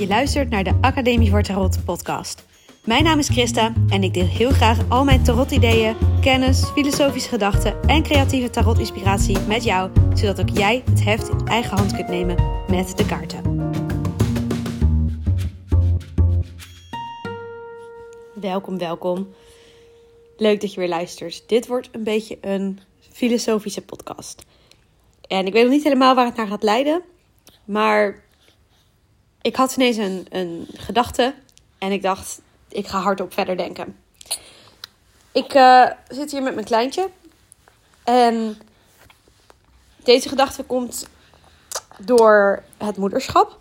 Je luistert naar de Academie voor Tarot podcast. Mijn naam is Christa en ik deel heel graag al mijn tarot-ideeën, kennis, filosofische gedachten en creatieve tarot-inspiratie met jou, zodat ook jij het heft in eigen hand kunt nemen met de kaarten. Welkom, welkom. Leuk dat je weer luistert. Dit wordt een beetje een filosofische podcast. En ik weet nog niet helemaal waar het naar gaat leiden, maar ik had ineens een, een gedachte en ik dacht, ik ga hardop verder denken. Ik uh, zit hier met mijn kleintje en deze gedachte komt door het moederschap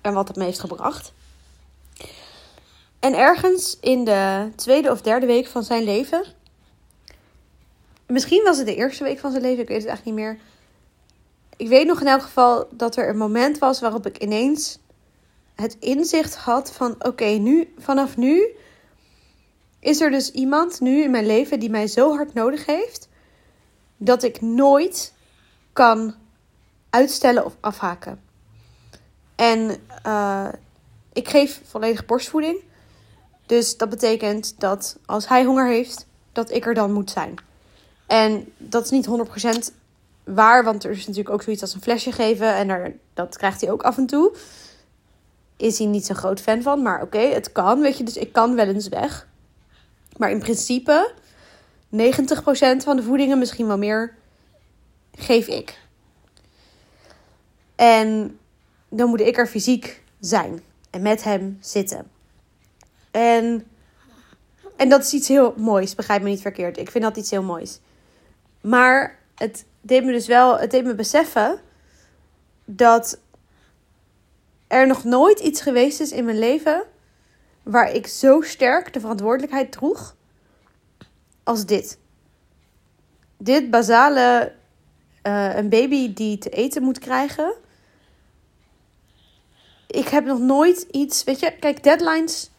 en wat het me heeft gebracht. En ergens in de tweede of derde week van zijn leven, misschien was het de eerste week van zijn leven, ik weet het eigenlijk niet meer. Ik weet nog in elk geval dat er een moment was waarop ik ineens het inzicht had van oké, nu vanaf nu is er dus iemand nu in mijn leven die mij zo hard nodig heeft dat ik nooit kan uitstellen of afhaken. En uh, ik geef volledig borstvoeding. Dus dat betekent dat als hij honger heeft, dat ik er dan moet zijn. En dat is niet 100% waar, want er is natuurlijk ook zoiets als een flesje geven en er, dat krijgt hij ook af en toe is hij niet zo'n groot fan van. Maar oké, het kan, weet je. Dus ik kan wel eens weg. Maar in principe, 90% van de voedingen, misschien wel meer, geef ik. En dan moet ik er fysiek zijn. En met hem zitten. En, en dat is iets heel moois, begrijp me niet verkeerd. Ik vind dat iets heel moois. Maar het deed me dus wel, het deed me beseffen dat er nog nooit iets geweest is in mijn leven waar ik zo sterk de verantwoordelijkheid droeg als dit. Dit basale, uh, een baby die te eten moet krijgen. Ik heb nog nooit iets, weet je, kijk, deadlines.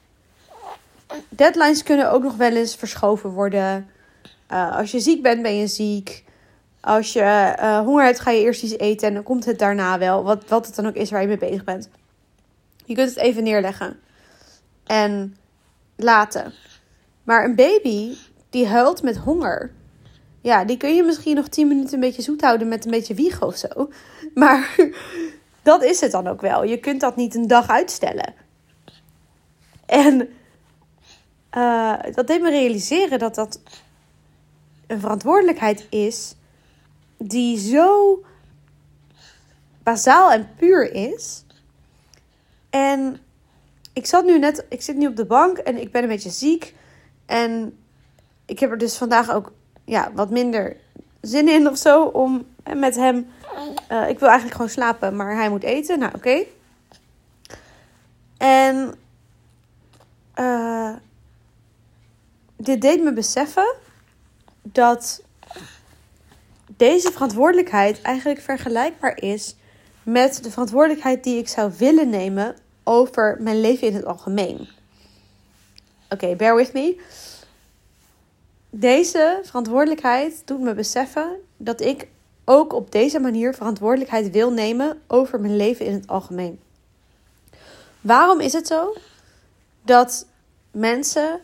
Deadlines kunnen ook nog wel eens verschoven worden. Uh, als je ziek bent, ben je ziek. Als je uh, honger hebt, ga je eerst iets eten en dan komt het daarna wel. Wat, wat het dan ook is waar je mee bezig bent. Je kunt het even neerleggen en laten. Maar een baby die huilt met honger. Ja, die kun je misschien nog 10 minuten een beetje zoet houden met een beetje wiegen of zo. Maar dat is het dan ook wel. Je kunt dat niet een dag uitstellen. En uh, dat deed me realiseren dat dat een verantwoordelijkheid is die zo bazaal en puur is. En ik zat nu net, ik zit nu op de bank en ik ben een beetje ziek. En ik heb er dus vandaag ook ja, wat minder zin in of zo om met hem. Uh, ik wil eigenlijk gewoon slapen, maar hij moet eten. Nou, oké. En uh, dit deed me beseffen dat deze verantwoordelijkheid eigenlijk vergelijkbaar is met de verantwoordelijkheid die ik zou willen nemen over mijn leven in het algemeen. Oké, bear with me. Deze verantwoordelijkheid doet me beseffen dat ik ook op deze manier verantwoordelijkheid wil nemen over mijn leven in het algemeen. Waarom is het zo dat mensen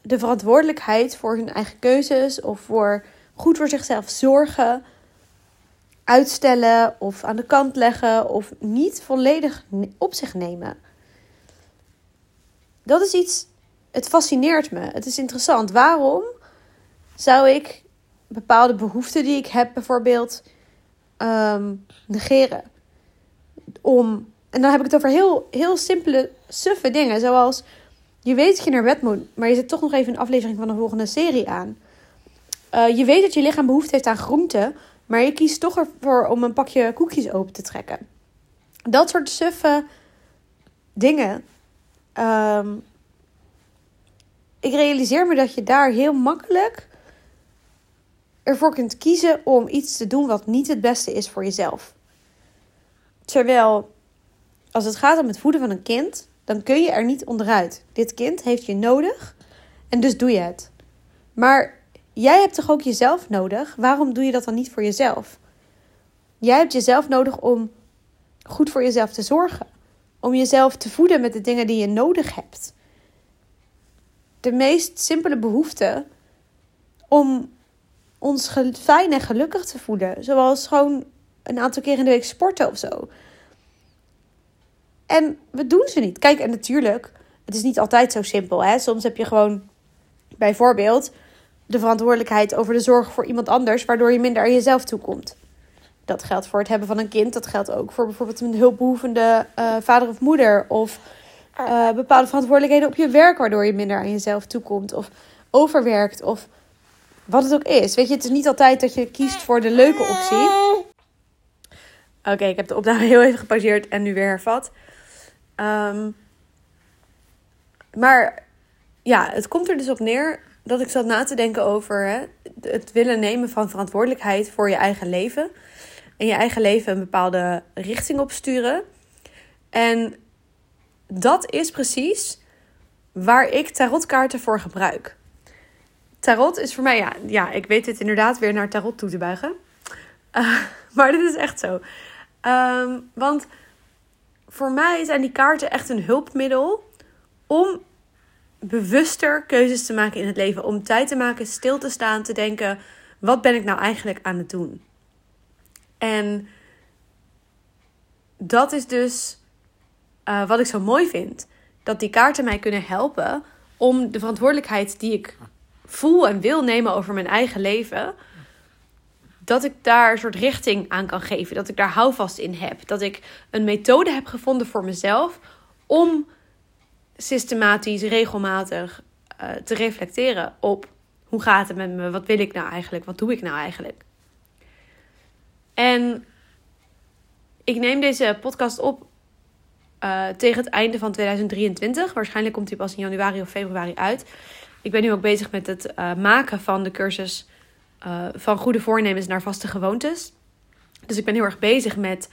de verantwoordelijkheid voor hun eigen keuzes of voor goed voor zichzelf zorgen uitstellen of aan de kant leggen of niet volledig op zich nemen. Dat is iets, het fascineert me. Het is interessant. Waarom zou ik bepaalde behoeften die ik heb bijvoorbeeld um, negeren? Om, en dan heb ik het over heel, heel simpele, suffe dingen. Zoals, je weet dat je naar bed moet, maar je zet toch nog even een aflevering van de volgende serie aan. Uh, je weet dat je lichaam behoefte heeft aan groenten, maar je kiest toch ervoor om een pakje koekjes open te trekken. Dat soort suffe dingen. Ehm, ik realiseer me dat je daar heel makkelijk ervoor kunt kiezen om iets te doen wat niet het beste is voor jezelf. Terwijl als het gaat om het voeden van een kind, dan kun je er niet onderuit. Dit kind heeft je nodig en dus doe je het. Maar Jij hebt toch ook jezelf nodig? Waarom doe je dat dan niet voor jezelf? Jij hebt jezelf nodig om goed voor jezelf te zorgen. om jezelf te voeden met de dingen die je nodig hebt. De meest simpele behoefte om ons fijn en gelukkig te voelen. Zoals gewoon een aantal keer in de week sporten of zo. En we doen ze niet. Kijk, en natuurlijk, het is niet altijd zo simpel. Hè? Soms heb je gewoon bijvoorbeeld de verantwoordelijkheid over de zorg voor iemand anders, waardoor je minder aan jezelf toekomt. Dat geldt voor het hebben van een kind. Dat geldt ook voor bijvoorbeeld een hulpbehoevende uh, vader of moeder. Of uh, bepaalde verantwoordelijkheden op je werk, waardoor je minder aan jezelf toekomt. Of overwerkt. Of wat het ook is. Weet je, het is niet altijd dat je kiest voor de leuke optie. Oké, ik heb de opname heel even gepauzeerd en nu weer hervat. Um, maar ja, het komt er dus op neer dat ik zat na te denken over hè, het willen nemen van verantwoordelijkheid voor je eigen leven. En je eigen leven een bepaalde richting opsturen. En dat is precies waar ik tarotkaarten voor gebruik. Tarot is voor mij, ja, ja ik weet dit inderdaad weer naar tarot toe te buigen. Uh, maar dit is echt zo. Um, want voor mij zijn die kaarten echt een hulpmiddel om bewuster keuzes te maken in het leven. Om tijd te maken, stil te staan, te denken: wat ben ik nou eigenlijk aan het doen? En dat is dus uh, wat ik zo mooi vind. Dat die kaarten mij kunnen helpen om de verantwoordelijkheid die ik voel en wil nemen over mijn eigen leven. Dat ik daar een soort richting aan kan geven. Dat ik daar houvast in heb. Dat ik een methode heb gevonden voor mezelf om systematisch, regelmatig uh, te reflecteren op hoe gaat het met me? Wat wil ik nou eigenlijk? Wat doe ik nou eigenlijk? En ik neem deze podcast op uh, tegen het einde van 2023. Waarschijnlijk komt hij pas in januari of februari uit. Ik ben nu ook bezig met het uh, maken van de cursus van goede voornemens naar vaste gewoontes. Dus ik ben heel erg bezig met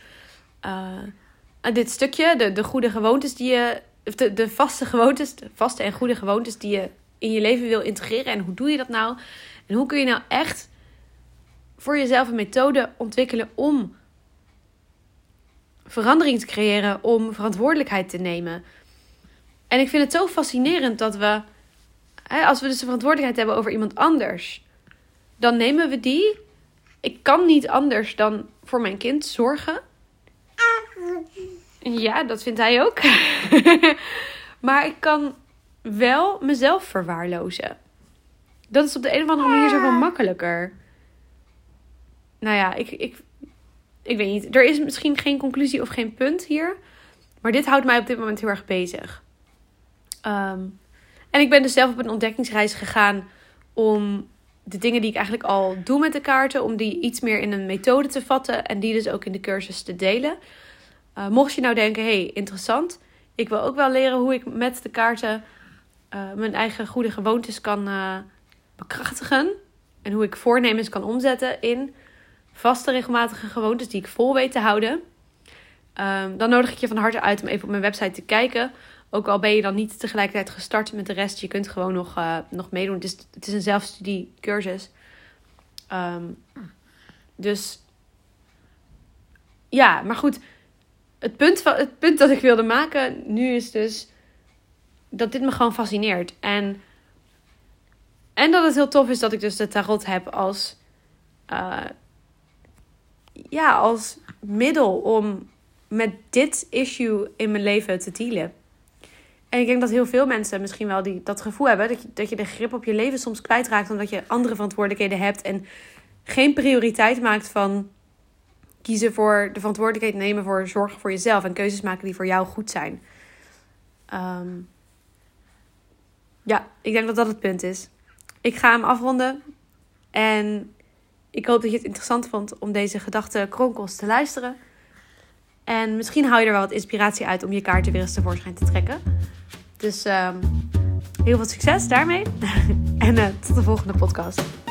dit stukje, de, de goede gewoontes die je de, de vaste gewoontes, de vaste en goede gewoontes die je in je leven wil integreren. En hoe doe je dat nou? En hoe kun je nou echt voor jezelf een methode ontwikkelen om verandering te creëren, om verantwoordelijkheid te nemen. En ik vind het zo fascinerend dat we, hè, als we dus de verantwoordelijkheid hebben over iemand anders, dan nemen we die. Ik kan niet anders dan voor mijn kind zorgen. Ja, dat vindt hij ook. maar ik kan wel mezelf verwaarlozen. Dat is op de een of andere manier zoveel makkelijker. Nou ja, ik, ik, ik weet niet. Er is misschien geen conclusie of geen punt hier. Maar dit houdt mij op dit moment heel erg bezig. Ehm, en ik ben dus zelf op een ontdekkingsreis gegaan om de dingen die ik eigenlijk al doe met de kaarten, om die iets meer in een methode te vatten en die dus ook in de cursus te delen. Uh, mocht je nou denken, hey, interessant. Ik wil ook wel leren hoe ik met de kaarten uh, mijn eigen goede gewoontes kan uh, bekrachtigen. En hoe ik voornemens kan omzetten in vaste regelmatige gewoontes die ik vol weet te houden. Um, dan nodig ik je van harte uit om even op mijn website te kijken. Ook al ben je dan niet tegelijkertijd gestart met de rest. Je kunt gewoon nog, nog meedoen. Het is, het is een zelfstudiecursus. Um, dus ja, maar goed het punt, van, het punt dat ik wilde maken nu is dus dat dit me gewoon fascineert. En, en dat het heel tof is dat ik dus de tarot heb als, uh, ja, als middel om met dit issue in mijn leven te dealen. En ik denk dat heel veel mensen misschien wel die, dat gevoel hebben dat je, dat je de grip op je leven soms kwijtraakt omdat je andere verantwoordelijkheden hebt en geen prioriteit maakt van kiezen voor de verantwoordelijkheid nemen voor zorgen voor jezelf en keuzes maken die voor jou goed zijn. Ehm, ja, ik denk dat dat het punt is. Ik ga hem afronden en ik hoop dat je het interessant vond om deze gedachte kronkels te luisteren. En misschien haal je er wel wat inspiratie uit om je kaarten weer eens tevoorschijn te trekken. Dus um, heel veel succes daarmee. en uh, tot de volgende podcast.